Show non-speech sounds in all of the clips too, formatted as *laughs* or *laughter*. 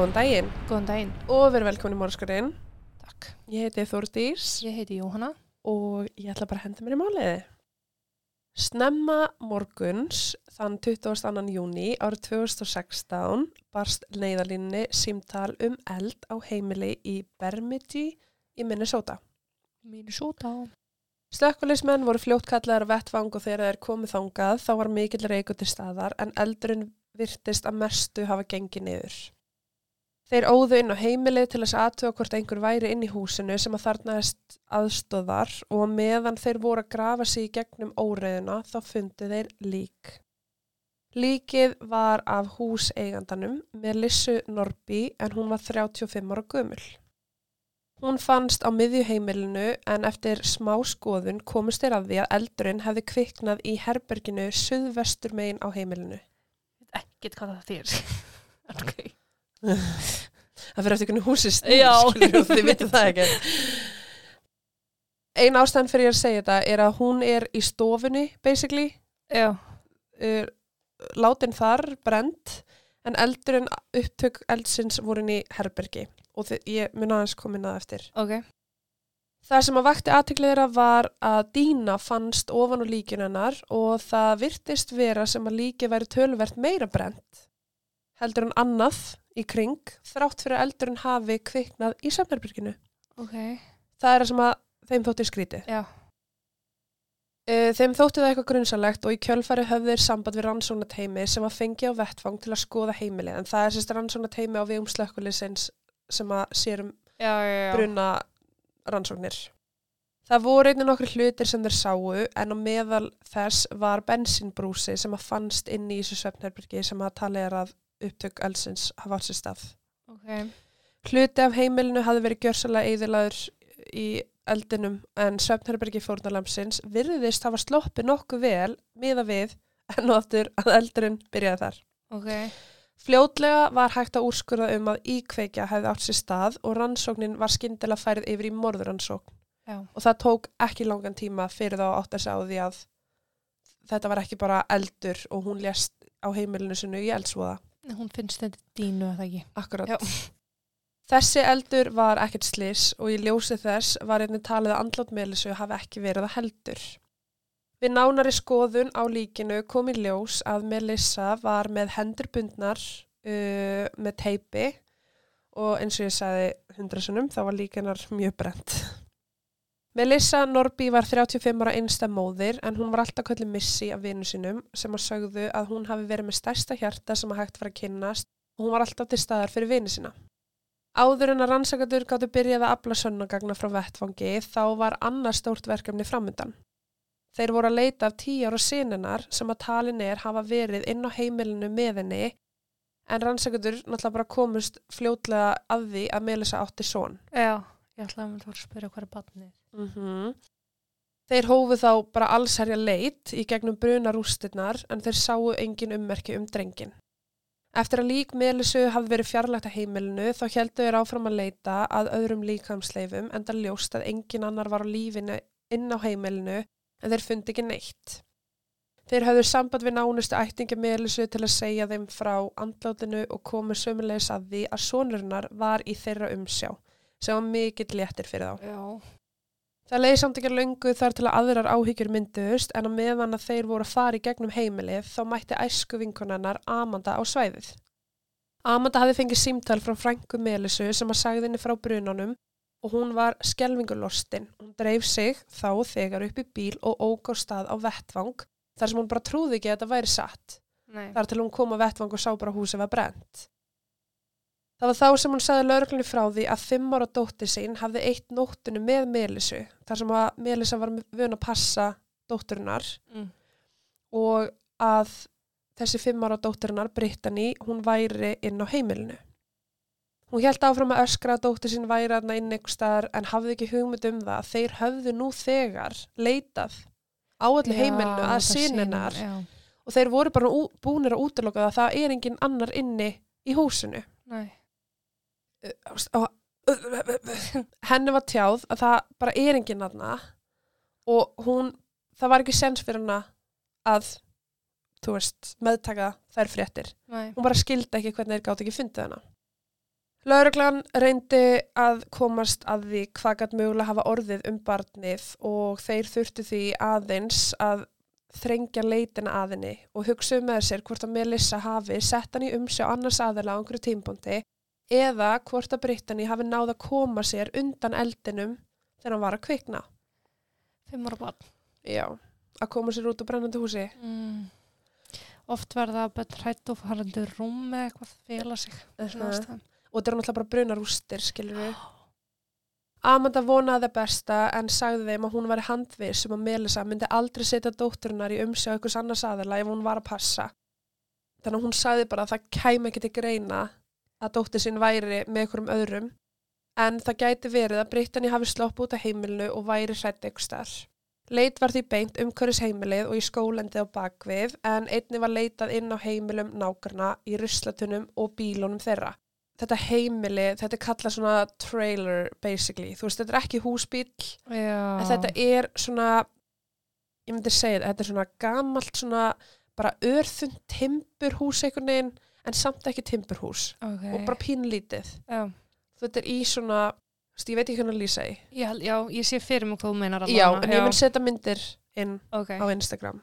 Góðan daginn Góðan daginn. og verið velkomin í morgunskurinn. Takk. Ég heiti Þórdís Ég heiti Jóhanna. og ég ætla bara að henda mér í máliði. Snemma morguns þann 22. júni árið 2016 barst neyðalínni símtal um eld á heimili í Bermidji í Minnesota. Minnesota. Slökkvalismenn voru fljóttkallar vettvang og þegar þeir komið þangað þá var mikill reyku til staðar en eldurinn virtist að mestu hafa gengið niður. Þeir óðu inn á heimilið til þess aðtuga hvort einhver væri inn í húsinu sem að þarnaðist aðstóðar og meðan þeir voru að grafa sig í gegnum óreiðuna þá fundu þeir lík. Líkið var af húseigandanum með Lissu Norby en hún var 35 ára gömul. Hún fannst á miðjuheimilinu en eftir smá skoðun komist þeir að því að eldurinn hefði kviknað í herberginu suðvestur megin á heimilinu. Ekkert hvað það þér. *laughs* ok. *laughs* Það fyrir eftir hvernig húsið snýr, þið vitið það ekki. Ein ástæðan fyrir ég að segja þetta er að hún er í stofunni, basically, uh, látin þar, brent, en eldurinn upptök eldsins voru inn í herbergi og ég mun aðeins komin að eftir. Ok. Það sem að vakti aðtekliðra var að Dína fannst ofan á líkinu hennar og það virtist vera sem að líki væri tölvert meira brent heldur en annað í kring þrátt fyrir að eldurinn hafi kviknað í samherbyrginu. Ok. Það er það sem að þeim þótti skrítið. Já. Uh, Þeim þótti það eitthvað grunnsalegt og í kjölfari höfðu þeir samband við rannsóknateimi sem að fengi á vettfang til að skoða heimilið en það er sérst rannsóknateimi á vegum slökkulisins sem að sérum Já, já, já. bruna rannsóknir. Það voru einnig nokkru hlutir sem þeir sáu en á meðal þess var bensínbrúsi sem að fannst inn í þessu svefnherbyrgi sem að tala er að upptök elsins hafa átt sér stað. Ok. Hluti af heimilinu hafði verið gjörsalega eðilaður í eldinum en svefnherbyrgi fórnalamsins virðist hafa sloppi nokkuð vel miða við en áttur að eldurinn byrjaði þar. Ok. Fljótlega var hægt að úrskurða um að íkveikja hefði átt sér stað og rannsóknin var skyndilega færið yfir í morðrannsókn Já. og það tók ekki langan tíma fyrir þá átt að segja á því að þetta var ekki bara eldur og hún lést á heimilinu sinu í eldsvoða. Hún finnst þetta dínu að það ekki. Akkurat. Já. Þessi eldur var ekkert slis og í ljósi þess var einnig talið að andlátt meðlisu hafi ekki verið að heldur. Við nánari skoðun á líkinu kom í ljós að Melissa var með hendur bundnar uh, með teipi og eins og ég sagði hundrasunum þá var líkinar mjög brent. Melissa Norby var 35 ára einsta móðir en hún var alltaf kallið missi af vinu sinum sem að sögðu að hún hafi verið með stærsta hjarta sem að hægt var að kynnast og hún var alltaf til staðar fyrir vini sína. Áður en að rannsakadur gáttu byrjað að afla sönnagagna frá vettfangi þá var annað stórt verkefni framundan. Þeir voru að leita af tíu ára sinninar sem að talin er hafa verið inn á heimilinu með henni en rannsakadur náttúrulega bara komust fljótlega að því að Melissa átti són. Já. Ég ætlaði að þú að spyrja hvað er Mm Þeir hófu þá bara allsherja leit í gegnum bruna rústirnar en þeir sáu engin ummerki um drengin. Eftir að lík Melissu hafði verið fjarlægt að heimilinu þá heldu þeir áfram að leita að öðrum líkamsleifum en það ljóst að engin annar var á lífinu inn á heimilinu en þeir fundi ekki neitt. Þeir höfðu samband við nánustu ættingi Melissu til að segja þeim frá andlátinu og komu sömulegis að því að sonurinnar var í þeirra umsjá sem var mikill léttir fyrir þá. Já. Það leiði samt ekki löngu þar til að aðrar áhyggjur mynduðust en á meðan að þeir voru að fara í gegnum heimilið þá mætti æsku vinkonennar Amanda á svæðið. Amanda hafði fengið símtal frá frængu Melissu sem að sagði henni frá brunanum og hún var skelvingulostin. Hún dreif sig þá þegar upp í bíl og óg á stað á vettvang þar sem hún bara trúði ekki að þetta væri satt. Nei. Þar til hún kom á vettvang og sá bara húsið var brent. Það var þá sem hún sagði lauruglunni frá því að fimm ára dóttir sín hafði eitt nóttinu með Melissu þar sem að Melissa var vön að passa dótturinnar Mm. og að þessi fimm ára dótturinnar, Brittany, hún væri inn á heimilinu. Hún held áfram að öskra að dóttir sín væri aðna inn einhver staðar en hafði ekki hugmynd um það að þeir höfðu nú þegar leitað á öllu heimilinu að sinninar Já. og þeir voru bara búnir að útiloka það að það er engin annar inni í húsinu. Nei. Henni var tjáð að það bara er enginn aðna og hún, það var ekki sens fyrir hana að þú veist, meðtaka þær fréttir. Nei. Hún bara skildi ekki hvernig þeir gátt ekki fundið hana. Lauruglan reyndi að komast að því hvað gætt mögulega hafa orðið um barnið og þeir þurftu því aðeins að þrengja leitina að henni og hugsaðu með sér hvort að Melissa hafi sett hann í umsjá annars aðeila á einhverju tímpóndi eða hvort að Brittany hafi náð að koma sér undan eldinum þegar hann var að kvikna. Fimm ára barn. Já, að koma sér út á brennandi húsi. Mm. Oft verða bara hrætt og farandi rúm með eitthvað fela sig. Uh Uh Og þetta er náttúrulega bara brunar rústir, skilur við. Amanda vonaði það besta en sagði þeim að hún var handvis um að Melissa myndi aldrei setja dótturinnar í umsjá ykkur annars aðeila ef hún var að passa. Þannig að hún sagði bara að það kæmi ekki til greina að dóttir sín væri með ykkur um öðrum en það gæti verið að Brittany hafi slopp út af heimilinu og væri hrætt ykkur starf. Leit var því beint umhverjus heimilið og í skólendi á bakvið en einni var leitað inn á heimilum nákarna í ruslatunum og bílunum þeirra. Þetta heimili, þetta er kallað svona trailer basically, þú veist, þetta er ekki húsbíl en þetta er svona ég myndi segja þetta, þetta er svona gamalt svona bara örþund timburhús einhvern veginn, en samt ekki timburhús okay. og bara pínlítið Já. þetta er í svona, ég veit ekki hvernig að lýsa Ég, held- já, ég sé fyrir mig hvað þú meinar já, allavega. en ég mun setja myndir inn Ok. á Instagram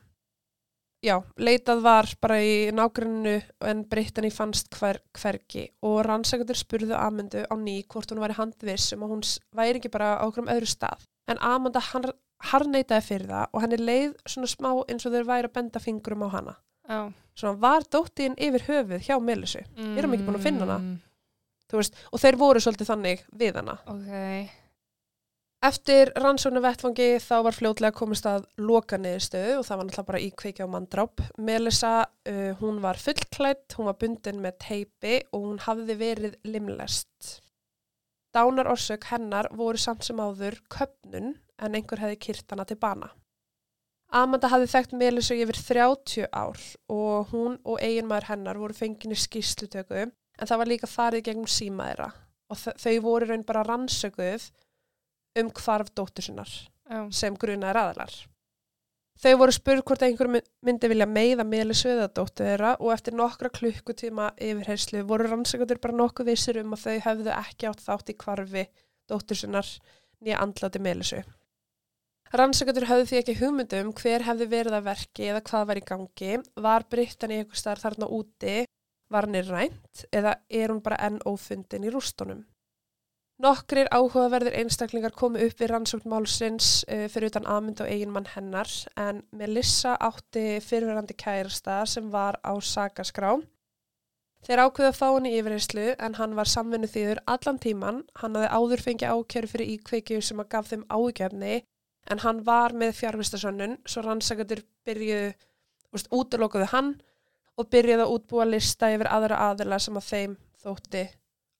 Já, leitað var bara í nágrunnu en Brittany fannst hver, hvergi og rannsakandur spurðu Amandu á ný hvort hún væri handviss um að hún s- væri ekki bara á okkur um öðru stað. En Amanda hann, harneitaði fyrir það og henni leið svona smá eins og þeir væri að benda fingurum á hana. Já. Svona var dóttin yfir höfuð hjá Melissu, erum ekki búin að finna hana. Mm, veist, og þeir voru svolítið þannig við hana. Ok. Eftir rannsóknu vettfangi þá var fljótlega komist að loka niðurstöðu og það var náttúrulega bara í kveikja á manndráp. Melissa, uh, hún var fullklætt, hún var bundin með teipi og hún hafði verið limlest. Dánar orsök hennar voru samt sem áður köpnun en einhver hefði kyrt hana til bana. Amanda hafði þekkt Melissu í yfir 30 ár og hún og eiginmaður hennar voru fenginni skýslutöku en það var líka farið gegnum símaðira og þau voru raun bara rannsökuð um hvarf dóttur sinnar Já. sem grunaðir aðalar. Þau voru spurð hvort einhver my- myndi vilja meiða Melissu eða dóttur þeirra og eftir nokkra klukkutíma yfirherslu voru rannsökundur bara nokkuð vissir um að þau hefðu ekki átt þátt í hvarfi dóttur sinnar nýja andláti Melissu. Rannsökundur höfðu því ekki hugmyndum hver hefði verið að verki eða hvað var í gangi, var Brittan í einhver starf þarna úti, var hann í rænt eða er hún bara enn ófundin í rústunum. Nokkrir áhugaverðir einstaklingar komu upp við rannsókn málsins uh, fyrir utan Amund og eiginmann hennar en Melissa átti fyrirverandi kærasta sem var á sakaskrá. Þeir ákveðu að fá hann í yfirheyslu en hann var samvinnu þýður allan tíman. Hann hafði áður fengið ákjöru fyrir íkveikju sem að gaf þeim ágefni en hann var með fjárvistasönnun svo rannsakandur byrjuðu, úst, útlokuðu hann og byrjuðu að útbúa lista yfir aðra aðila sem að þeim þótti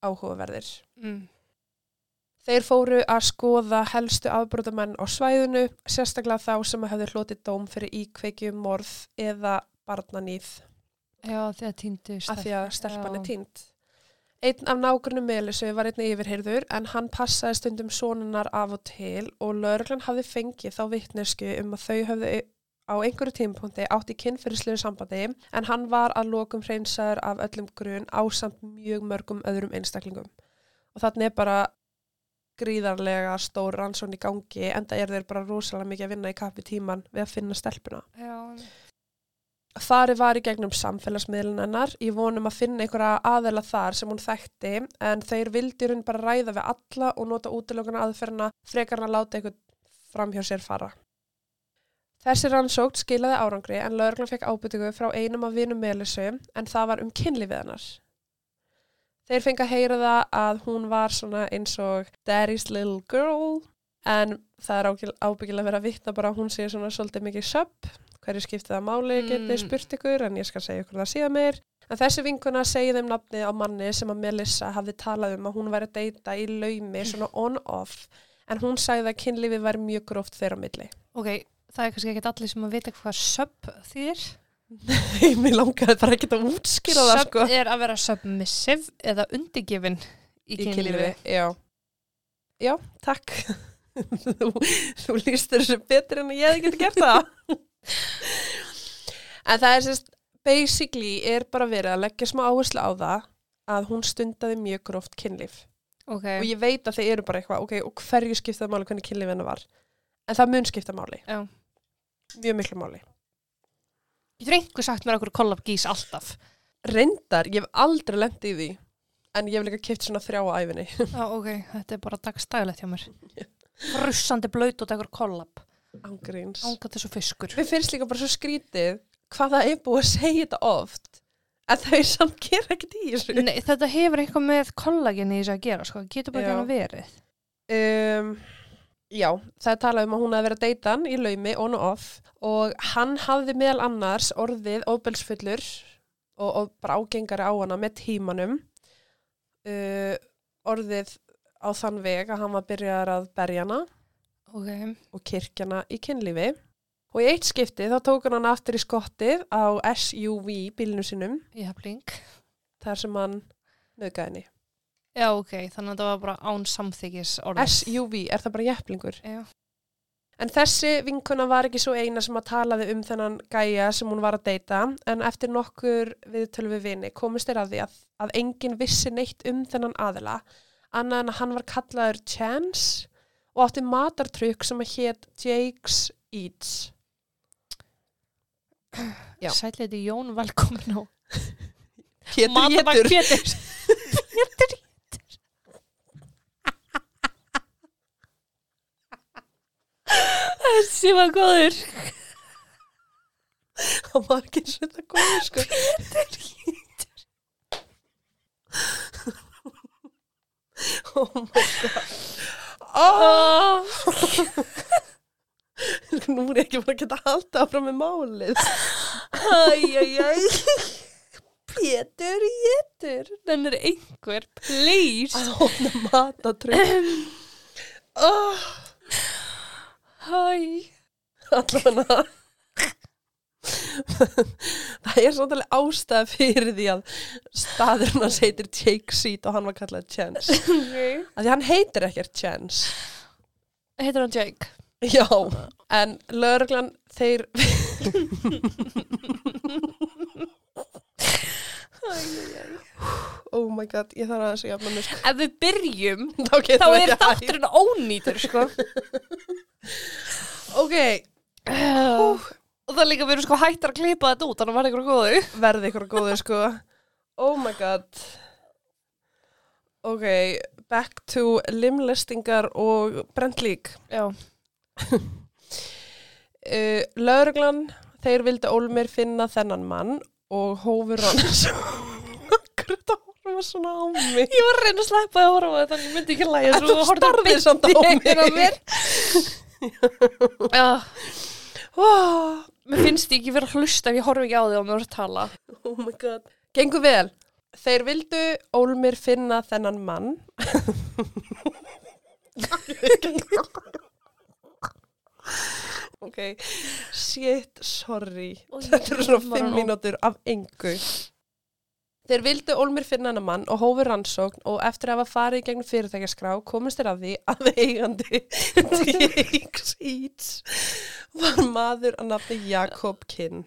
áhugaverðir. Mm. Þeir fóru að skoða helstu afbrótamenn á svæðinu, sérstaklega þá sem að hefði hlotið dóm fyrir íkveikju, morð eða barnanýð Já, því að týndu af því að stelpan er Já. týnd. Einn af nágrunum Melissu var einnig yfirheyrður en hann passaði stundum sonunar af og til og lögreglan hafði fengið þá vittnesku um að þau höfðu á einhverju tímapunkti átt í kynferðislegu sambandi en hann var að lokum hreinsaður af öllum grun ásamt mjög mörgum öðrum einstaklingum. Og þannig er bara gríðarlega stór rannsón í gangi en það er þeir bara rosalega mikið að vinna í kappi tíman við að finna stelpuna. Já. Farið var í gegnum samfélagsmiðlun hennar í vonum að finna einhverja aðela þar sem hún þekkti en þeir vildi hún bara ræða við alla og nota útlökuna aðferna frekar en að láta einhvern fram hjá sér fara. Þessi rannsókt skilaði árangri en lögreglan fekk ábyrtingu frá einum af vinum Melissu en það var um kynlífið hennar. Þeir fengi að heyra það að hún var svona eins og daddy's little girl en það er ábyggil- ábyggilega vera að vitna bara að hún sé svona svolítið mikið sub hverju skiptið það máli getið Mm. spurt ykkur en ég skal segja ykkur það síðan meir en þessi vinkuna segi þeim nafnið á manni sem að Melissa hafði talað um að hún væri að deyta í laumi svona on-off en hún sagði að kynlífið væri mjög gróft þeirra á milli Ok, það er kannski ekkert allir sem að vita hvað sub þýðir. *laughs* Nei, mér langaði bara ekki að útskýra það sub sko er að vera submissive eða undirgefin í, í kynlífi. kynlífi, já Já, takk *laughs* þú, þú lístur þessu betur en ég hefði getið gert það en það er sérst basically er bara verið að leggja smá áherslu á það að hún stundaði mjög gróft kynlíf Ok, og ég veit að þeir eru bara eitthvað, ok, og hverju skiptaði máli hvernig kynlíf hennar var en það mun skipta máli Já. mjög miklu máli getur einhver sagt mér okkur kollab gís alltaf? reyndar, ég hef aldrei lendið í því en ég hef líka kipt svona þrjá á æfinni Já, ok, þetta er bara dagstæðilegt hjá mér. *laughs* Russandi blöyt og tekur kollab. Ángríns Ángat þessu fiskur. Mér finnst líka bara svo skrítið hvað það er búið að segja þetta oft en þau samt gera ekkert í þessu Nei, þetta hefur eitthvað með kollagin í þessu að gera, sko. Getur bara ekki hann verið. um, Já, það er talað um að hún hefði verið að deyta hann í laumi on og off og hann hafði meðal annars orðið óbelsfullur og, og bara ágengari á hana með tímanum uh, orðið á þann veg að hann var byrjaðar að berja hana Ok, og kirkjana í kynlífi og í eitt skipti þá tók hann hann aftur í skottið á SUV bílinu sinum blink. þar sem hann nöðgæði henni. Já, ok, þannig að það var bara án samþykis orðið. SUV, er það bara jepplingur? Já. En þessi vinkuna var ekki svo eina sem að talaði um þennan gæja sem hún var að deyta en eftir nokkur viðtölu við vini komist þeir að því að, að enginn vissi neitt um þennan aðila annað en að hann var kallaður Chance og átti matartrykk sem að hétt Jake's Eats. Sætleiti Jón, velkomin á Pétur Matabak. Pétur. Pétur. Þessi var góður. Hann var ekki svona góður sko. oh my god. Oh. Nú er ég ekki bara að geta halda áfram með málið. Æjæjæj. Pétur Jétur. Þannig er einhver, please. Að hóna matatröð. Oh, Hæ. allavega. Það er svolítið ástæða fyrir því að staðurinn hans heitir Jake Seat og hann var kallað Chance. *laughs* Okay. Af Því hann heitir ekkert Chance. Heitir hann Jake? Já, en lögreglan þeir *laughs* Oh my god, ég þarf að jafna mér sko. Ef við byrjum, *laughs* Þá, getum þá er þátturinn ónýtur, sko. Ok, Og það er líka erum sko hættar að klippa þetta út, þannig að verða ykkur góðu. verði ykkur góður sko Oh my god Ok, back to limlistingar og brent lík Já. uh, *laughs* Lögreglan, þeir vildi Ólmir finna þennan mann og hófur hann *laughs* Akkur þetta horfa svona á mig Ég var að reyna að sleppa að horfa þannig ég myndi ekki lægja. Þú starðir samt á mig. Já, oh, *laughs* mér finnst ég ekki vera að hlusta ef ég horfi ekki á þig og mér voru að tala. oh my god. Gengur vel. Þeir vildu Ólmir finna þennan mann. Ok, shit, sorry. Þetta eru svona var fimm hann mínútur af engu Þeir vildu Ólmir finna hennar mann og hófur rannsókn og eftir að hafa farið í gegnum fyrirtækjaskrá komist þeir að því að *laughs* eigandi Jake's Eats var maður að nafni Jakob Kinn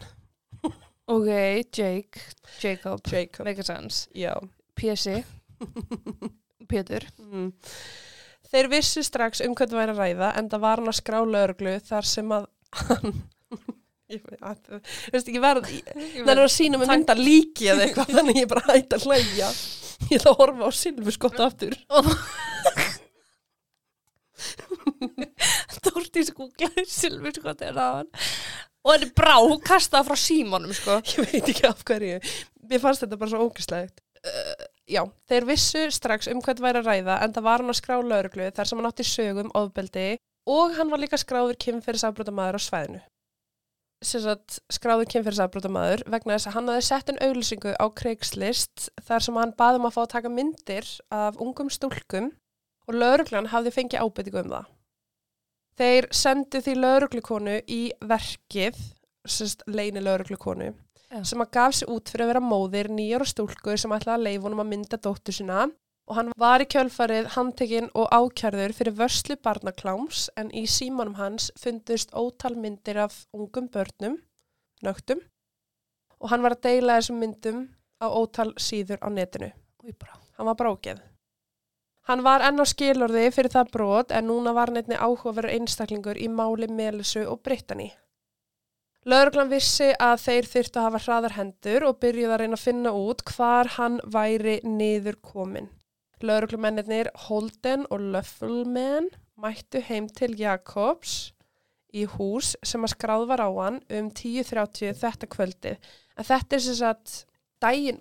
Ok, Jake, Jacob, Jacob, make a sense. já Pési, *laughs* Pétur. mm. Þeir vissu strax um hvað það væri að ræða en það var hann að skrá lögreglu þar sem að hann ég veist ekki verð það er að sína með mynda líki eða eitthvað þannig ég bara hætti að hlæja. Ég ætla að horfa á Silfu skott aftur. Þórtís googlaði Silvi sko þegar að hann og henni brá, hún kastaði frá símanum sko. Ég veit ekki af hverju. Mér fannst þetta bara svo ógislegt uh, já, þeir vissu strax um hvað það væri að ræða en það var hann að skrá lögreglu þar sem hann átti sögum ofbeldi og hann var líka skráður kynferðisafbrótamaður á svæðinu. sem sagt skráður kynferðisafbrótamaður vegna þess að hann hafði sett en auglýsingu á Craigslist þar sem hann baði um að fá að taka myndir af ungum stúlkum og lögreglan hafði fengið ábyrtingu um það. Þeir sendu því lögreglukonu í verkið, sérst leini lögreglukonu, Já. sem að gaf sig út fyrir að vera móðir nýjar og stúlku sem ætlaði að leifa honum að mynda dóttur sína og hann var í kjölfarið handtekinn og ákjærður fyrir vörslu barnakláms en í símanum hans fundust ótal myndir af ungum börnum, nögtum og hann var að deila þessum myndum á ótal síður á netinu. Új, bara. Hann var brókið. Hann var enn á skilorði fyrir það brot en núna var nefni áhugaverður einstaklingur í máli Melisu og Brittany. Lögreglan vissi að þeir þyrftu að hafa hraðar hendur og byrjuði að reyna að finna út hvar hann væri niður komin. Lögreglumennir Holden og Löffelman mættu heim til Jakobs í hús sem að skráð var á hann um 10.30 þetta kvöldið. En þetta er sem sagt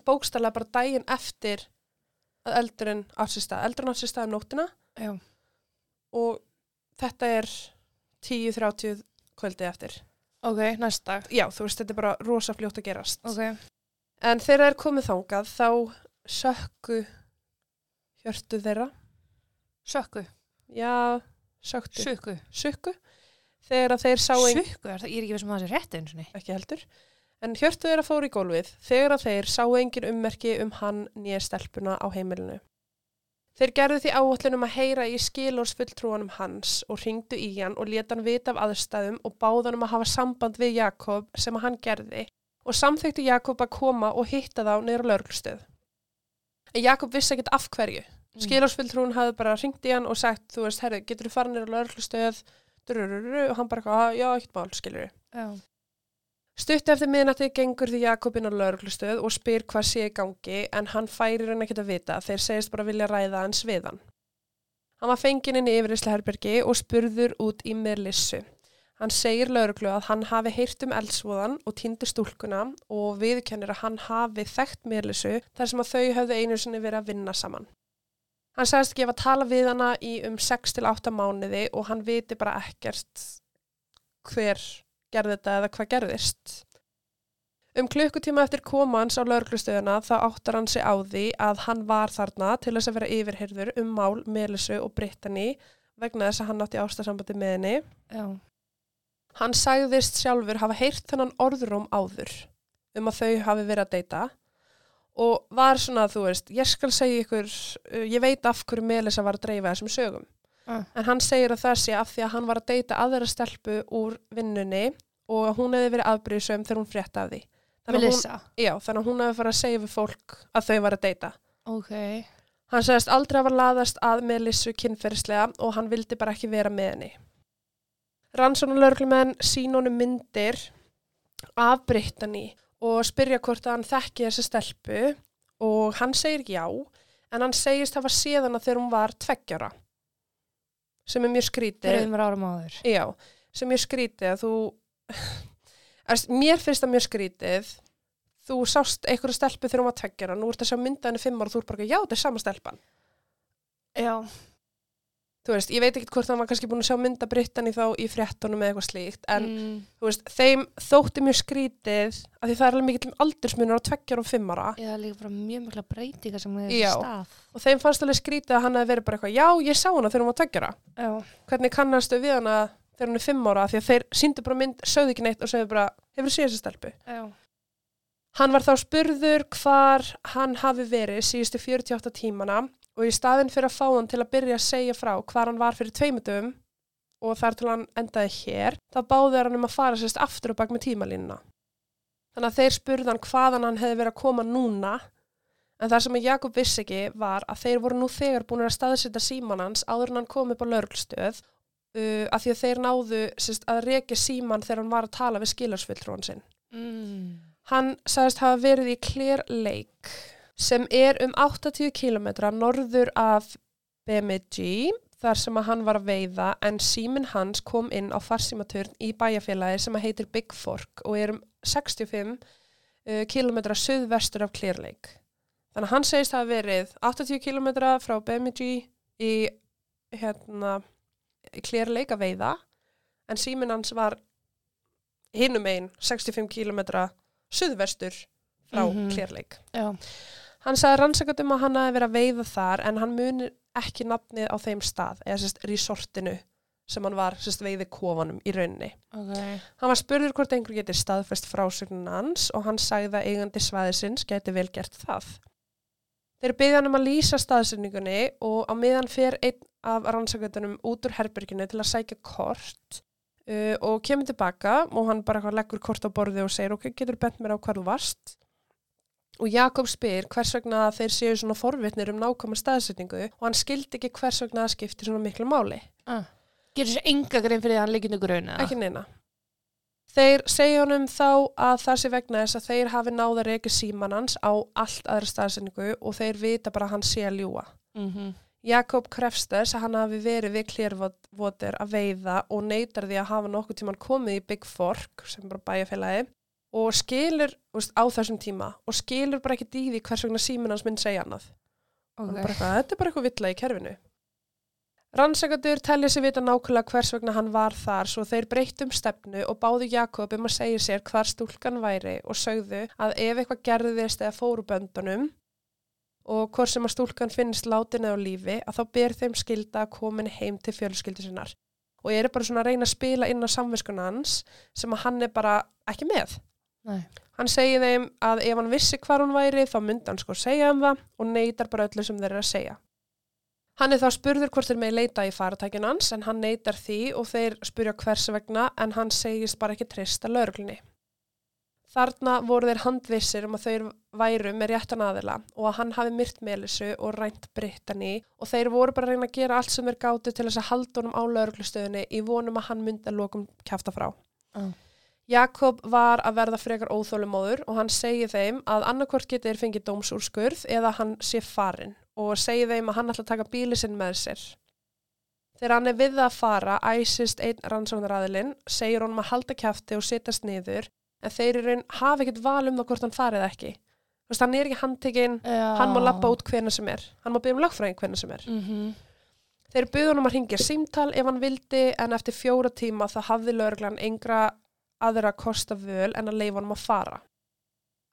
bókstallega bara daginn eftir að eldurinn stað. Eldurinn stað um nóttina Já. og þetta er 10.30 kvöldið eftir. Ok, næst dag. Já, þú veist, þetta er bara rosa fljótt að gerast. Ok. En þegar það er komið þangað, þá sökku hjörtu þeirra. Sökku. Já, söktu. Sökku. Sökku. Þegar að þeir sá ein... Sökku, er það, ég er ekki vissum að það sé rétt eins og niður. Ekki heldur. En hjörtu þeirra fór í gólfið þegar að þeir sá engin ummerki um hann nýja stelpuna á heimilinu. Þeir gerðu því áallunum að heyra í skilórsfulltrúanum hans og ringdu í hann og leta hann vita af aðstæðum og báðanum að hafa samband við Jakob sem hann gerði og samþykti Jakob að koma og hitta þá niður á lörglustöð. En Jakob vissi ekkert af hverju. Mm. Skilórsfulltrúin hafði bara ringt í hann og sagt, þú veist, herru, getur þú farið niður á lörglustöð? Og hann bara, "Ah, já, ekkert mál, skilur Já. Stutt eftir miðnætti gengur því Jakobin á lauruglustöð og spyr hvað sé í gangi en hann færir hann ekkert að vita þeir segist bara vilja ræða hans við hann. Hann var fenginn inn í yfirreysla herbergi og spurður út í Merlissu. Hann segir lauruglu að hann hafi heyrt um eldsvoðan og týndu stúlkuna og viðkennir að hann hafi þekkt Merlissu þar sem að þau höfðu einu sinni verið að vinna saman. Hann sagðist að tala við hana í um 6-8 mánuði og hann viti bara ekkert hver gerði þetta eða hvað gerðist. Um klukkutíma eftir koma hans á laurglustöðuna þá áttar hann sig á því að hann var þarna til þess að vera yfirheyrður um mál Melissu og Brittany vegna þess að hann átti ástasambandi með henni. Já. Hann sagðist sjálfur hafa heyrt þennan orðróm áður um að þau hafi verið að deyta og var svona, þú veist, ég skal segja ykkur, uh, ég veit af hverju Melissa var að dreifa þessum sögum. Ah. En hann segir að það sé af því að hann var að deyta aðra stelpu úr vinnunni og að hún hefði verið afbríðsum þegar hún frétta af því. Að Melissa. já, þannig að hún hefði farið að segja við fólk að þau var að deyta. Ok. Hann segist aldrei hafa laðast að Melissu kynferðislega og hann vildi bara ekki vera með henni. Rannsónulörglumenn sín honum myndir af Brittany og spyrja hvort að hann þekki þessa stelpu og hann segir já en hann segist hafa séð hana þegar hún var tveggjara sem er mjög skrítið. Þreymur árum áður. Já, sem mjög skrítið að þú Erst, mér finnst það mjög skrítið þú sást einhverju stelpu þegar hún var tveggjara nú ert að sjá mynda henni fimm ára og þú ert bara, já, þetta er sama stelpan Já. Þú veist, ég veit ekki hvort hann var kannski búin að sjá mynda Brittany þá í fréttunum eða eitthvað slíkt en mm. þú veist, þeim þótti mjög skrítið að því það er alveg mikill aldursmunur á tveggjara og fimm ára Já, líka bara mjög mikla breytinga sem hefur Já. stað. og þeim fannst alveg skrítið að hann hefði verið bara eitthvað, já, ég sá hana þegar hún var tveggjara Já. hvernig kannastu við hana þegar hún er fimm ára því að þeir síndu bara mynd, sögðu ekki neitt og sögðu bara, hefur séð þessi stelpu Já. Hann var þá spurður hvar hann hafi verið síðustu 48 tímana og í staðin fyrir að fá hann til að byrja að segja frá hvar hann var fyrir tveimundum og þar til hann endaði hér, þá báður hann um að fara sérst aftur og bak með tímalínuna. Þannig að þeir spurðu hann hvaðan hann hefði verið að koma núna en það sem Jakob vissi ekki var að þeir voru nú þegar búin að staðsetja síman hans áður en hann kom upp á lörglstöð uh, af því að þeir náðu sérst, að rekja síman þegar hann var að tala við skilarsfulltrúan sinn. Mm. Hann sagðist hafa verið í Lake sem er um 80 km norður af Bemidji þar sem að hann var að veiða en síminn hans kom inn á farsímaturn í bæjarfélagi sem að heitir Big Fork og er um 65 uh, km suðvestur af Clear Lake. Þannig að hann segist hafa verið 80 km frá Bemidji í hérna, Clear Lake að veiða en síminn hans var hinum einn 65 km suðvestur frá mm Mhm. Clear Lake. Já. Hann sagði rannsakandum að hann hafi verið að veiða þar en hann muni ekki nafnið á þeim stað eða sérst resortinu sem hann var sérst veiði kofanum í rauninni. Ok. Hann var spurður hvort einhver getur staðfest frásögnin hans og hann sagði að eigandi svæðisins geti vel gert það. Þeir byggði hann um að lýsa staðsynningunni og á meðan fer einn af rannsakandunum út úr herberginu til að sækja kort uh, og kemur tilbaka og hann bara leggur kort á borði og segir ok, getur bent mér á hvað þú varst og Jakob spyr hvers vegna þeir séu svona forvitnir um nákvæma staðsetningu og hann skildi ekki hvers vegna það skipti svona miklu máli. Ah. Gerir sér enga grein fyrir því að hann í gröna. Ekki neina. Þeir segja honum þá að það sé vegna þess að þeir hafi náða reyki síman hans á allt aðra staðsetningu og þeir vita bara að hann sé að ljúa. Mm -hmm. Jakob krefst þess að hann hafi verið við Clearwater að veiða og neytar því að hafa nokkuð tíman komið í Big Fork sem bara bæjarfélagi og skilur veist, á þessum tíma og skilur bara ekki dýði hvers vegna símin hans mynd segja annað. Okay. eitthvað, þetta er bara eitthvað villa í kerfinu. Rannsakadur telli sig vita nákvæmlega hvers vegna hann var þar svo þeir breyttum stefnu og báðu Jakob um að segja sér hvar stúlkan væri og sögðu að ef eitthvað gerðist eða fóru böndunum og hvort sem að stúlkan finnist látin eða á lífi að þá ber þeim skilda að komin heim til fjölskyldi sinnar og ég er bara svona að reyna að spila inn á samviskuna hans sem að hann er bara ekki með. Nei. Hann segir þeim að ef hann vissi hvar hún væri þá myndi hann sko segja um það og neytar bara öllu sem þeir eru að segja. Hann er þá spurður hvort þeir með leita í faratækjun hans en hann neytar því og þeir spurja hvers vegna en hann segist bara ekki trista lögreglunni. Þarna voru þeir handvissir um að þeir væru með réttan aðila og að hann hafi myrt Melissu og rænt Brittany og þeir voru bara að reyna að gera allt sem þeir gáttu til þess að halda honum á lögreglustöðinni í vonum að hann myndi að lokum kæfta frá. Ah. Jakob var að verða frekar óþólumóður og hann segi þeim að annarkvort getur fengið dómsúrskurð eða hann sé farin og segi þeim að hann ætla að taka bíli sinn með sér. Þegar hann er við að fara, æsist einn rannsóknaræðilinn, segir honum að halda kæfti og setjast niður en þeir eru einn hafa ekkert val um það hvort hann farið ekki. Þú veist, hann er ekki handtekinn, hann má lappa út hvena sem er. Hann má byggja um lagfræðing hvena sem er. Mm -hmm. Þeir buðu honum að ringja símtal ef hann vildi en eftir fjóra tíma það hafði lögreglan engra aðra kosta völ en að leifa honum að fara.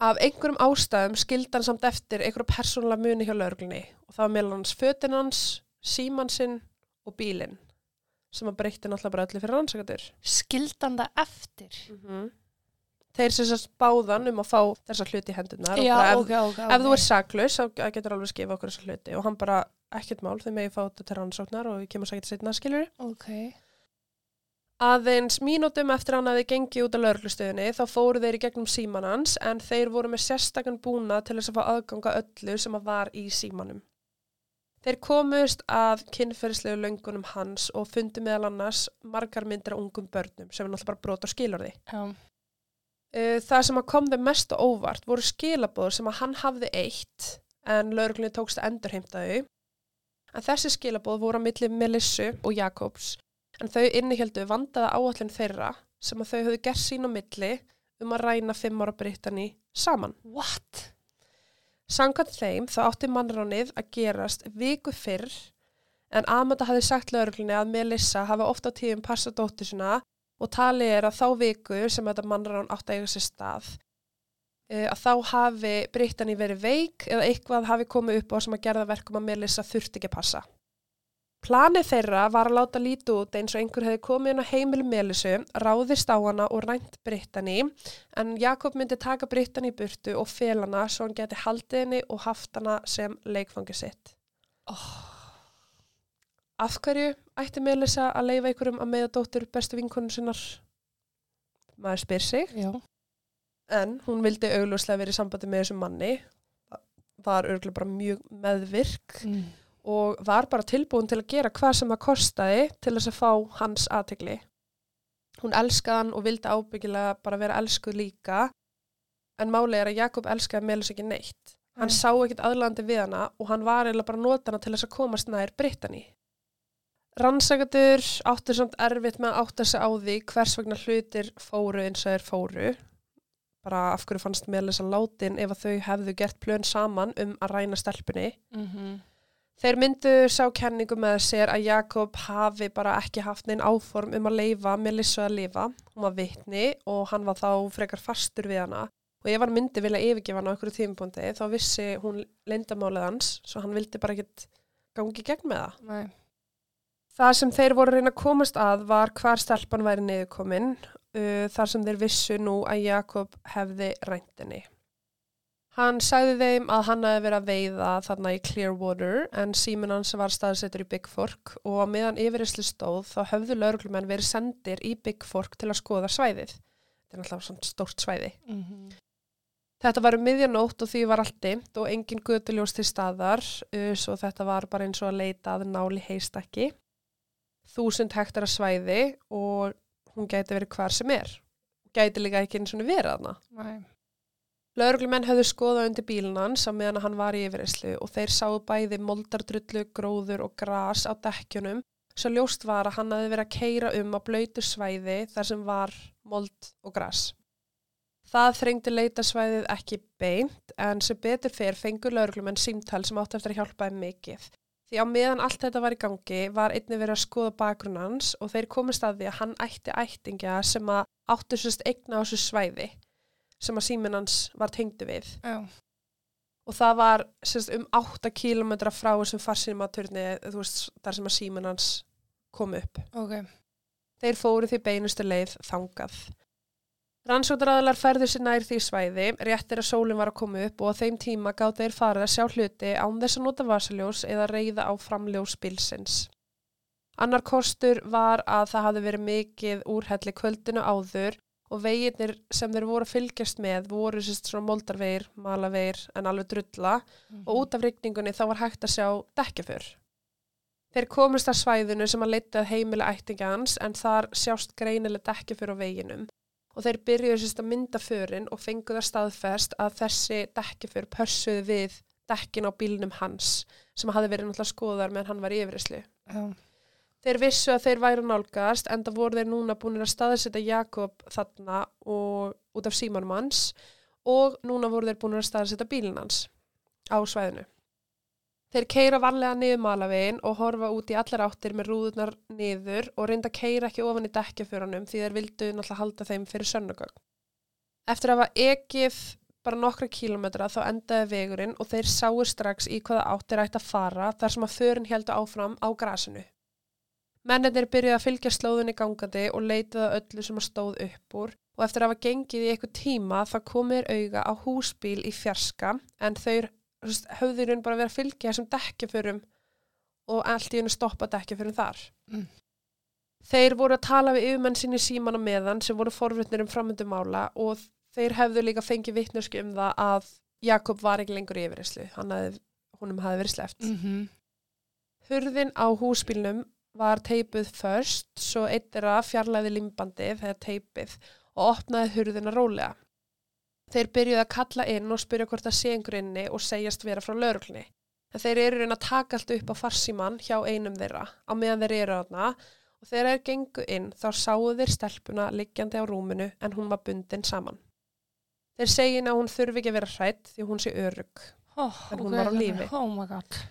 Af einhverjum ástæðum skildi hann samt eftir einhverju persónulega muni hjá lögreglunni og það var meðal hans fötin hans, síman sinn og bílinn sem að breytti náttúrulega bara öllu fyrir rannsakatur. Skildan það eftir. Mm Þeir sem sérst báðan um að fá þessa hluti í hendunar Já, og bara ef, ok, ok. ef þú er saklaus þá getur alveg skifað okkur þessa hluti og hann bara ekkert mál þegar megið fá þetta til rannsóknar og ég kemur sækert setna skilur. Ok. Aðeins mínútum eftir hann að þið gengi út á lauruglustöðinni þá fóru þeir í gegnum síman hans en þeir voru með sérstakann búna til þess að fá aðganga öllu sem að var í símanum. Þeir komust að kynferðislegu löngunum hans og fundi meðal annars margar myndir af ungum börnum sem er náttúrulega bara brot á skilorði. Já. Það sem að kom þeim mest á óvart voru skilabóður sem að hann hafði eitt en lauruglunni tókst að endurheimta þau. En þessi skilabóð voru á milli Melissu og Jakobs en þau innihjöldu vandaða áallin þeirra sem að þau höfðu gert sín á milli um að ræna fimm ára Brittany saman. What? Samkvæmt þeim þá átti mannránið að gerast viku fyrr en Amanda hafði sagt lauruglunni að Melissa hafi ofta á tíðum passa dóttur sinna og talið er að þá viku sem þetta mannrán átti að eiga sér stað eh, að þá hafi Brittany verið veik eða eitthvað hafi komið upp á sem að gerða verkum að Melissa þurfti ekki að passa. Planið þeirra var að láta líti út eins og einhver hefði komið inn á heimil Melissu, ráðist á hana og rænt Brittany en Jakob myndi taka Brittany í burtu og fel hana svo hann geti haldið henni og haft hana sem leikfangi sitt. Oh. Af hverju ætti Melissa að leifa einhverjum að meða dóttur bestu vinkonu sinnar? Maður spyr sig. Já. En hún vildi augljóslega verið í sambandi með þessum manni. Var augljóslega bara mjög meðvirk Mm. Og var bara tilbúin til að gera hvað sem það kostaði til þess að fá hans aðtegli. Hún elskaði hann og vildi ábyggilega bara vera elskuð líka. En málið er að Jakob elskaði Melissa ekki neitt. Hann Nei. sá ekkert aðlandi við hana og hann var eiginlega bara að nota hana til þess að komast nær Brittany. Rannsakatur áttu samt erfitt með að átta sig á því hvers vegna hlutir fóru eins og þeir fóru. Bara af hverju fannst Melissa látin ef að þau hefðu gert plön saman um að ræna stelpunni. Mm -hmm. Þeir myndu sá kenningu með sér að Jakob hafi bara ekki haft neinn áform um að leifa Melissu að lifa. Hún var vitni og hann var þá frekar fastur við hana. Og ef hann myndi vilja yfirgefa hana á einhverju tímapunkti þá vissi hún leyndamálið hans svo hann vildi bara ekkert gangi gegn með það. Nei. Það sem þeir voru reyna að komast að var hvar stelpan væri niðurkomin uh, þar sem þeir vissu nú að Jakob hefði ræntinni. Hann sagði þeim að hann hefði verið að veiða þarna í Clearwater en síminn hans var staðsettur í Big Fork og að meðan yfirreyslu stóð þá höfðu lauruglumenn verið sendir í Big Fork til að skoða svæðið. Þetta er náttúrulega svona stórt svæði. Mm -hmm. Þetta var um miðjanótt og því var allt dimmt og engin götuljós til staðar, uh, svo þetta var bara eins og að leita að náli heistakki. Þúsund hektara svæði og hún gæti verið hvar sem er. Gæti líka ekki eins og verið hana. Nei. Lauruglumenn höfðu skoðað undir bílinn hans á meðan hann var í yfirreyslu og þeir sáu bæði moldardrullu, gróður og gras á dekkjunum svo ljóst var að hann hafi verið að keira um á blöytu svæði þar sem var mold og gras. Það þrengdi leitasvæðið ekki beint en sem betur fyrir fengur lauruglumenn símtal sem átti eftir að hjálpa þeim mikið. Því á meðan allt þetta var í gangi var einnig verið að skoða bakgrunn hans og þeir komist að því að hann ætti ættingja sem að áttu sérst eigna á þessu svæði sem að síminn hans var tengdu við Já. og það var sérst, um 8 km frá þessum veist þar sem að síminn hans kom upp. Ok. Þeir fóru því beinustu leið þangað. Rannsótaraðalar færðu sér nær því svæði, réttir að sólinn var að koma upp og á þeim tíma gátt þeir farið að sjá hluti án þess að nota vasaljós eða reyða á framljós bilsins. Annar kostur var að það hafði verið mikið úrhelli kvöldinu áður og veginnir sem þeir voru að fylgjast með voru sérst svona moldarveir, malaveir en alveg drulla og út af rigningunni þá var hægt að sjá dekkjafur. Þeir komist að svæðinu sem að leita að heimili ættingans en þar sjást greinileg dekkjafur á veginum og þeir byrjuðu sérst að mynda förin og fenguða staðfest að þessi dekkjafur pörsuði við dekkin á bílnum hans sem hafði verið náttúrulega skoðar meðan hann var í yfirislu. Já. Þeir vissu að þeir væri nálgast en það voru þeir núna búin að staðsetja Jakob þarna og út af símanum hans og núna voru þeir búin að staðsetja bílinn hans á svæðinu. Þeir keira varlega niður malavegin og horfa út í allar áttir með rúðunar niður og reynda að keira ekki ofan í dekkjafjörunum því þeir vildu náttúrulega halda þeim fyrir sönnugögn. Eftir að hafa ekið bara nokkra kílometra þá endaði vegurinn og þeir sáu strax í hvaða áttir ætti að fara þar sem að förin heldur áfram á grasinu. Mennir byrjuði að fylgja slóðinni gangandi og leitaði að öllu sem að stóð upp úr og eftir að hafa gengið í eitthvað tíma þá komir auga á húsbíl í fjarska en þau höfðurinn bara verið að fylgja þessum dekkjaförum og allt í hennu stoppa dekkjaförum þar. Mm. Þeir voru að tala við yfirmenn sinni síman á meðan sem voru forvittnir um framöndum mála og þeir hefðu líka fengið vittnösku um það að Jakob var ekki lengur í yfirreyslu, húnum hafi verið sleft. Mm -hmm. Hurðin á húsbílnum var teipuð först, svo eitt er að fjarlæði limbandið þegar teipið og opnaði hurðina rólega. Þeir byrjuði að kalla inn og spyrja hvort það sé einhver inni og segjast vera frá. En þeir eru reyna að taka allt upp á farsíman hjá einum þeirra á meðan þeir eru aðna og þegar þeir gengu inn þá sáu þeir stelpuna liggjandi á rúminu en hún var bundin saman. Þeir segin að hún þurfi ekki að vera hrætt því hún sé örug. Oh, En hún var á lífi. Oh my god.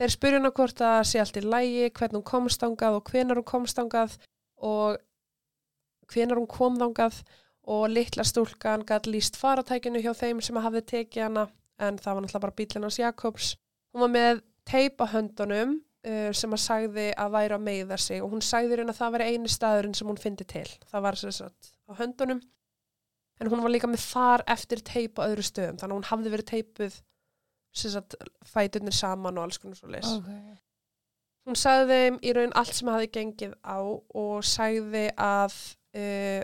Þeir spurja hana hvort það sé allt í lægi, hvernig hún komst þangað og hvenar hún komst þangað og hvenar hún kom þangað og litla stúlkan gæti líst faratækinu hjá þeim sem hafði tekið hana en það var náttúrulega bara bílinn hans Jakobs. Hún var með teip á höndunum uh, sem að sagði að væri að meiða sig og hún sagði raun að það væri eini staðurinn sem hún fyndi til. Það var sem sagt á höndunum en hún var líka með far eftir teip á öðru stöðum þannig að hún hafði verið teipuð sagt fæturnir saman og alls konar svo leys. Okay. Hún sagði þeim í raun allt sem hafði gengið á og sagði að uh,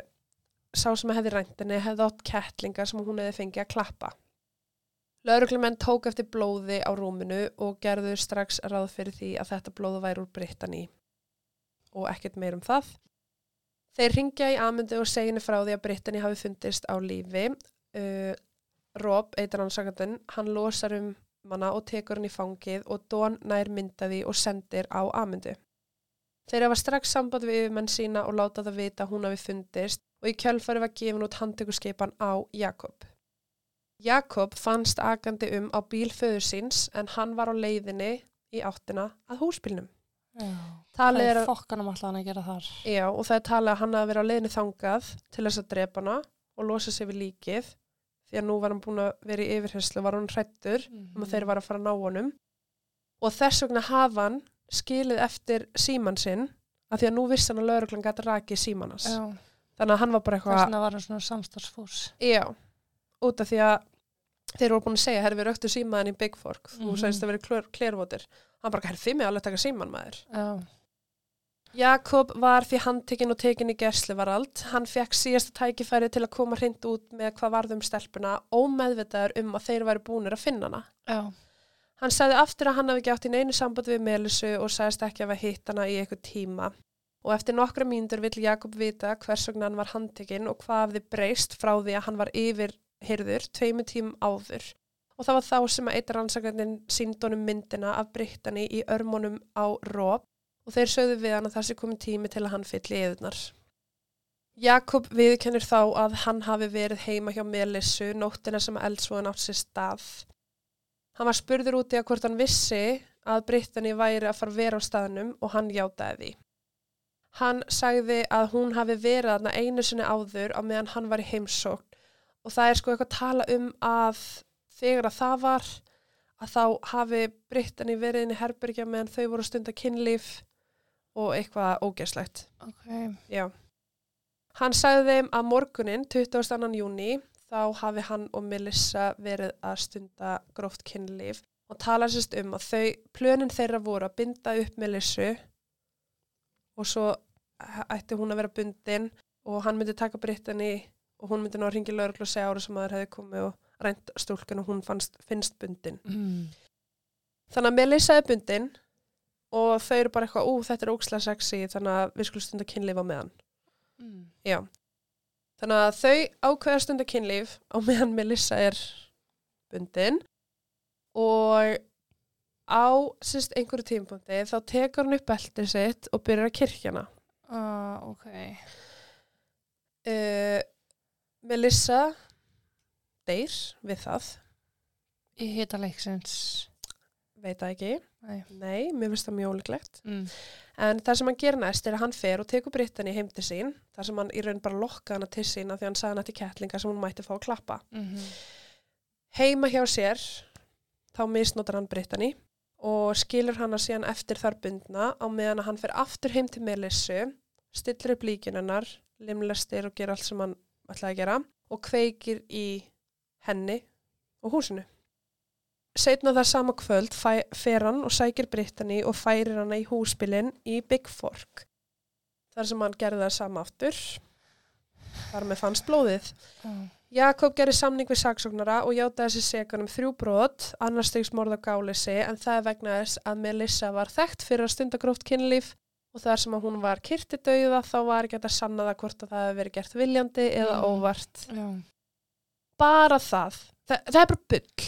sá sem hefði ræntinni hefði átt kettlinga sem hún hefði fengið að klappa. Lauruglumenn tók eftir blóði á rúminu og gerðu strax ráð fyrir því að þetta blóðu væri úr Brittany og ekkert meir um það. Þeir ringja í amundu og seginu frá því að Brittany hafi fundist á lífi. Uh, Rob, eitar hann sagandun, hann losar um manna og tekur hann í fangið og Don nær myndaði og sendir á amundu. Þeir hafa strax samband við yfirmenn sína og láta það vita að hún hafi fundist og í kjölfari var gefin út handtökurskipan á Jakob. Jakob fannst agandi um á bíl föður síns en hann var á leiðinni í áttina að húsbílnum. Já. Það er fokkanum alltaf hann að gera þar. já, og það er talið að hann hafi verið á leiðinni þangað til þess að drepa hana og losa sig við líkið því að nú var hann búin að vera í yfirherslu var hann hrættur um að þeir var að fara að ná honum og þess vegna hafa hann skilið eftir síman sinn af því að nú vissi hann að lauruglan gæti rakið símanas. Já. Þannig að hann var bara Þess eitthvað, vegna var hann svona samstarfsfús. já, út af því að þeir voru búin að segja, herri við röktu símaðan í Big Fork, þú Mhm. sagðist að vera klérvotir. Hann bara, herri þið mig alveg taka síman maður. Já. Jakob var því handtekinn og tekinn í gersluvarald. Hann fekk síðasta tækifæri til að koma hreint út með hvað varðum stelpuna ómeðvitaður um að þeir væri búinir að finna hana. Já. Hann sagði aftur að hann hafi ekki átt í neinu samband við Melisu og sagðist ekki að hafa hitt hana í eitthvað tíma. Og eftir nokkra mínútur vill Jakob vita hvers vegna hann var handtekinn og hvað hafði breyst frá því að hann var yfir hyrður tveimu tím áður. Og það var þá sem að eitt rannsakandinn síndónum myndina af Brittany í örmónum á Róp og þeir sögðu við hann að það sé komið tími til að hann fylli eðunar. Jakob viðkennir þá að hann hafi verið heima hjá Melissu nóttina sem eldsvoðan átt sér stað. Hann var spurður úti að hvort hann vissi að Brittany væri að fara vera á staðnum og hann játaði því. Hann sagði að hún hafi verið aðna einu sinni áður á meðan hann var í heimsókn og það er sko eitthvað að tala um að þegar að það var að þá hafi Brittany verið inn í herbergja meðan þau voru stund að kynlíf og eitthvað ógeðslegt. Ok. Já. Hann sagði þeim að morgunin, 22. júni, þá hafi hann og Melissa verið að stunda gróft kynlíf og tala sérst um að þau, plönin þeirra voru að binda upp Melissu og svo ætti hún að vera bundin og hann myndi taka Brittany og hún myndi ná að ringi lögreglu og segja ára sem að þeir hefði komið og rænt stúlkun og hún fannst, finnst bundin. Mm. Þannig að Melissa er bundin og þau eru bara eitthvað, ú, þetta er ókslega sexy, þannig að við skulum stunda kynlíf á meðan. Mm. Já. Þannig að þau ákveða stunda kynlíf á meðan Melissa er bundin og á sérst einhverju tímpunkti þá tekur hann upp beltið sitt og byrjar að kirkjana. Uh, ok. Uh, Melissa deyr við það, Í hita leiksins. Veit það ekki. Nei. Nei, mér finnst það mjög ólíklegt. Mm. En það sem hann ger næst er að hann fer og tekur Brittany heim til sín, þar sem hann í raun bara lokka hana til sín af því hann sagði hann eftir kettlinga sem hún mætti fá að klappa. Mm Heima hjá sér, þá misnotar hann Brittany og skilur hana síðan eftir þar bundna á meðan að hann fer aftur heim til Melissu, stillir upp líkin hennar, limlestir og ger allt sem hann ætlaði að gera og kveikir í henni og húsinu. Setna það sama kvöld fer hann og sækir Brittany og færir hana í húsbylinn í Big Fork. Þar sem hann gerði það sama aftur. Þar með fannst blóðið. Mm. Jakob gerði samning við saksóknara og játaði þessi segan um þrjú brot, annars stegs morð á gáleysi en það er vegna þess að Melissa var þekkt fyrir að stunda gróft kynlíf og þar sem að hún var kyrti dauða þá var ekki hægt að sanna það hvort að það hefði verið gert viljandi eða Mm. óvart. Já. Bara það. Þa, það er bara bull.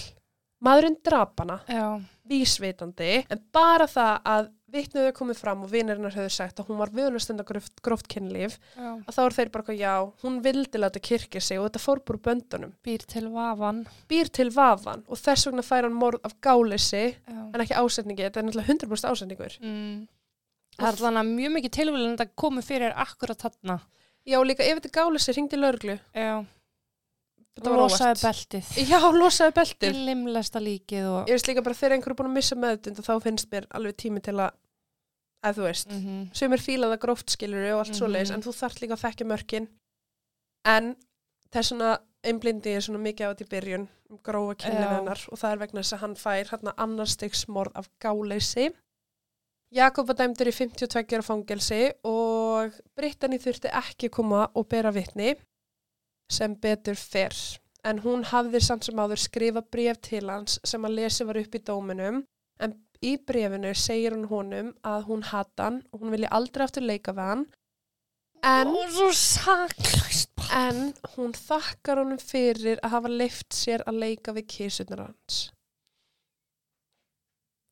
Maðurinn drap hana, Já. vísvitandi, en bara það að vitnuðu komið fram og vinnarinnar höfðu sagt að hún var viðun að gróft, gróft kynlíf að þá er þeir bara eitthvað, já, hún vildi láta kirkja sig og þetta fór bara úr böndunum. Býr til vafan. býr til vafan og þess vegna fær hann morð af gáleysi en ekki ásetningi, þetta er náttúrulega 100% ásetningur. Mm. Það er þannig að mjög mikið tilvílun að komi fyrir akkurat þarna. Já, líka ef þetta gáleysi, ringdi lögreglu. Já. Losaði beltið. Já, losaði beltið. limlesta líkið og... Ég veist líka bara þegar einhverju er búin að missa meðutund og þá finnst mér alveg tími til að, að þú veist, mm Mm sem er fílað að gróft skilur og allt Mhm. svoleiðis, en þú þarft líka að þekkja mörkin. En þess svona einblindi er svona mikið á þetta í byrjun um grófa hennar og það er vegna þess að hann fær hérna annars stigs morð af gáleysi. Jakob var dæmdur í 52 ára fangelsi og Brittany þurfti ekki koma og bera vitni sem betur fer. En hún hafði samt sem áður skrifa bref til hans sem að lesi var upp í dóminum en í brefinu segir hún honum að hún hata hann og hún vilji aldrei aftur leika við hann en, en hún þakkar honum fyrir að hafa leift sér að leika við kísunar hans.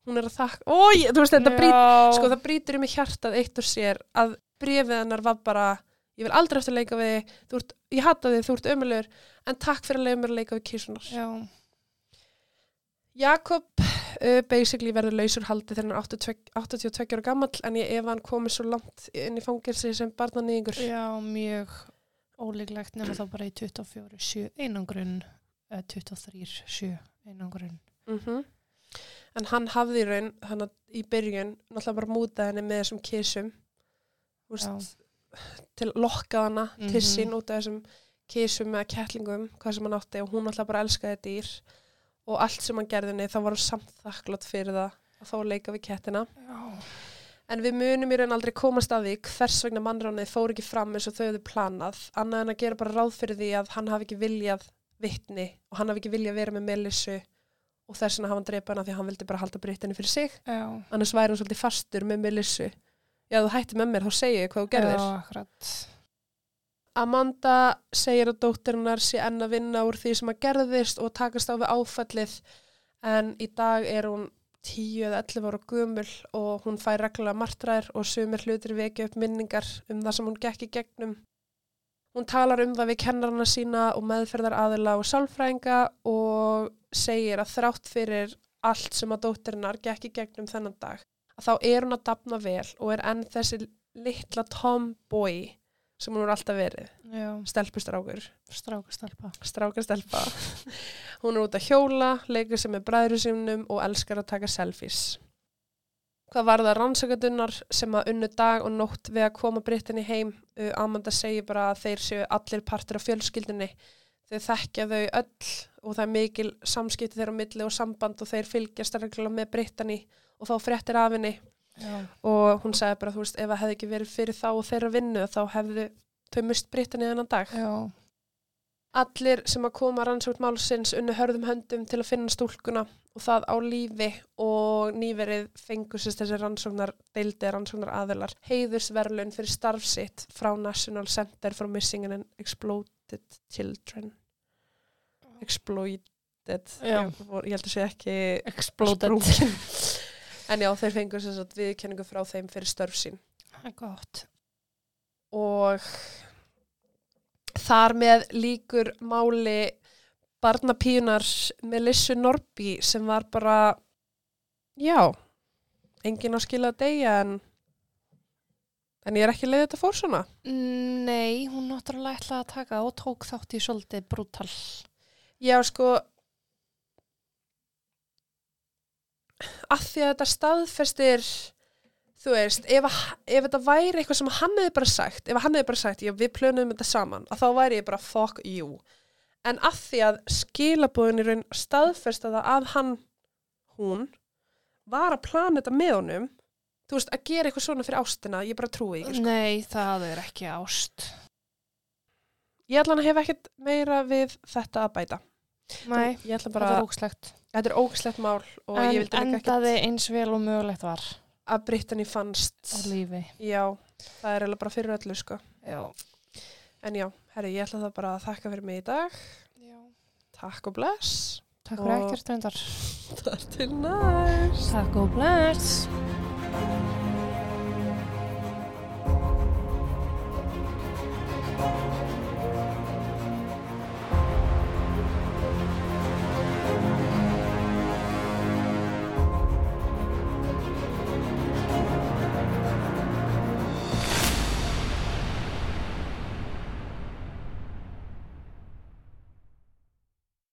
Hún er að þakka, ói, þú veist þetta brýt, sko það brýtur í mig hjartað eitt og sér að brefið hennar var bara ég vil aldrei eftir að leika við þig, ert, ég hata þig, þú ert ömulegur en takk fyrir að leiða mér að leika við kísunar Já. Jakob uh, basically verður lausur haldi þegar hann er 82 82 ára gamall en ég ef hann komið svo langt inn í fangilsi sem barnanýðingur Já, mjög ólíklegt nema þá bara í 24, 7 einangrun, eða 23, 7 einangrun. mm en hann hafði í raun hann í byrjun náttúrulega bara mútað henni með þessum kísum þú veist, til að lokka hana til Mhm. sín út af þessum kísum eða kettlingum, hvað sem hann átti og hún náttúrulega bara elskaði dýr og allt sem hann gerði henni þá var hann samt þakklátt fyrir það að að leika við kettina Já. En við munum í raun aldrei komast að því hvers vegna mannránið fór ekki fram eins og þau hefðu planað, annað en að gera bara ráð fyrir því að hann hafi ekki viljað vittni og hann hafi ekki viljað vera með Melissu og þess vegna hafa hann dreipað hana því að hann vildi bara halda Brittinni fyrir sig, Já. annars væri hann svolítið fastur með Melissu. Já, þú hætti með mér, þá segi ég hvað þú gerðir. Já, akkurat. Amanda segir að dóttirinnar sé enn að vinna úr því sem að gerðist og takast á við áfallið en í dag er hún 10 eða 11 ára gömul og hún fær reglulega martræðir og sumir hlutir vekja upp minningar um það sem hún gekk í gegnum. Hún talar um það við kennarana sína og meðferðar aðila og sálfræðinga og segir að þrátt fyrir allt sem að dóttirinnar gekk í gegnum þennan dag þá er hún að dafna vel og er enn þessi litla tomboy sem hún er alltaf verið, stelpustrákur, strákastelpa. strákastelpa. hún er út að hjóla, leikur sem er bræður sínum og elskar að taka selfies. Hvað var það rannsakadunar sem að unnu dag og nótt við að koma Brittinni heim? Amanda segir bara að þeir séu allir partur af fjölskyldinni. Þau þekkja þau öll og það er mikil samskipti þeirra milli og samband og þeir fylgja stærklega með Brittinni og fá fréttir af henni Já. og hún sagði bara, þú veist, ef það hefði ekki verið fyrir þá og þeirra vinnu, þá hefðu þau mist Brittinni þennan dag. Já. Allir sem að koma rannsókn málsins unnu hörðum höndum til að finna stúlkuna og það á lífi og nýverið fengur sérst þessi rannsóknar, deildi rannsóknar aðilar, heiðursverlun fyrir starfsitt frá National Center for Missing and Exploded Children. Exploited. Já. Ég, held að sé ekki Exploded. En já, þeir fengur sérst viðkenningu frá þeim fyrir störf sín. Það er gott. og þar með líkur máli barnapíunar Melissu Norby sem var bara já engin á skila deyja en en ég er ekki leiðið þetta fór svona Nei, hún náttúrulega ætlaði að taka og tók þátt í svolítið brútal. já sko að því að þetta staðfestir þú veist, ef, ef þetta væri eitthvað sem hann hefði bara sagt, ef hann hefði bara sagt, já við plönum þetta saman, að þá væri ég bara fuck you. En að því að skilabúðin í raun staðfesta það að hann, hún, var að plana þetta með honum, þú veist, að gera eitthvað svona fyrir ástina, ég bara trúi ekki. Sko. Nei, það er ekki ást. Ég ætla hann að hef ekkert meira við þetta að bæta. Nei, Ég ætla bara, er ógslegt. Þetta er ógislegt mál og En ég vildi endaði ekkert eins vel og mögulegt var að Brittany fannst. á lífi. Já, það er eiginlega bara fyrir öllu, sko. Já. En já, herri, ég ætla það bara að þakka fyrir mig í dag. Já. Takk og bless. Takk fyrir Og- ekkert reyndar. *laughs* Er til næst. Takk og bless.